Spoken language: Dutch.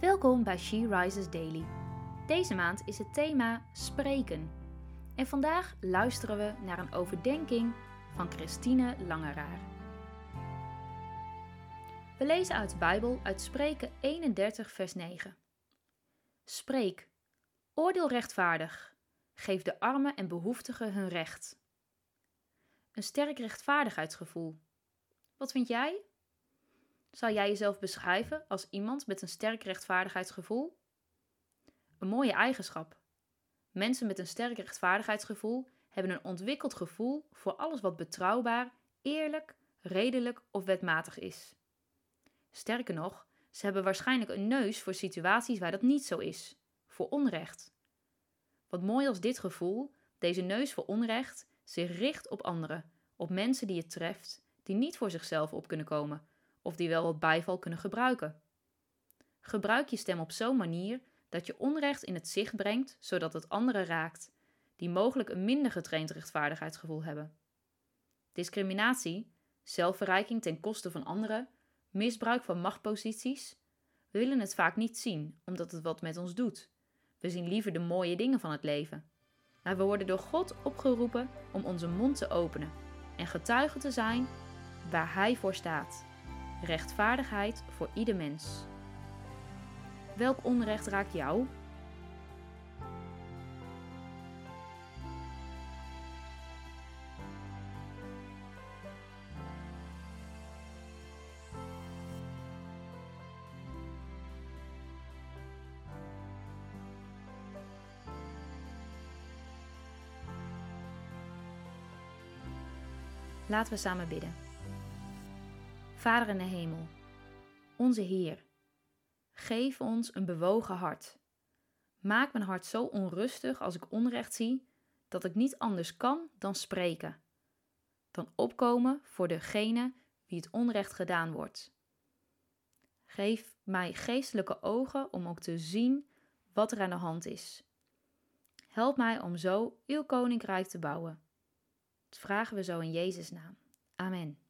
Welkom bij She Rises Daily. Deze maand is het thema spreken. En vandaag luisteren we naar een overdenking van Christine Langeraar. We lezen uit de Bijbel uit Spreken 31 vers 9. Spreek, oordeel rechtvaardig, geef de armen en behoeftigen hun recht. Een sterk rechtvaardigheidsgevoel. Wat vind jij? Zou jij jezelf beschrijven als iemand met een sterk rechtvaardigheidsgevoel? Een mooie eigenschap. Mensen met een sterk rechtvaardigheidsgevoel hebben een ontwikkeld gevoel voor alles wat betrouwbaar, eerlijk, redelijk of wetmatig is. Sterker nog, ze hebben waarschijnlijk een neus voor situaties waar dat niet zo is, voor onrecht. Wat mooi als dit gevoel, deze neus voor onrecht, zich richt op anderen, op mensen die het treft, die niet voor zichzelf op kunnen komen of die wel wat bijval kunnen gebruiken. Gebruik je stem op zo'n manier dat je onrecht in het zicht brengt, zodat het anderen raakt, die mogelijk een minder getraind rechtvaardigheidsgevoel hebben. Discriminatie, zelfverrijking ten koste van anderen, misbruik van machtposities. We willen het vaak niet zien, omdat het wat met ons doet. We zien liever de mooie dingen van het leven. Maar we worden door God opgeroepen om onze mond te openen en getuige te zijn waar Hij voor staat. Rechtvaardigheid voor ieder mens. Welk onrecht raakt jou? Laten we samen bidden. Vader in de hemel, onze Heer, geef ons een bewogen hart. Maak mijn hart zo onrustig als ik onrecht zie, dat ik niet anders kan dan spreken, dan opkomen voor degene wie het onrecht gedaan wordt. Geef mij geestelijke ogen om ook te zien wat er aan de hand is. Help mij om zo uw koninkrijk te bouwen. Dat vragen we zo in Jezus' naam. Amen.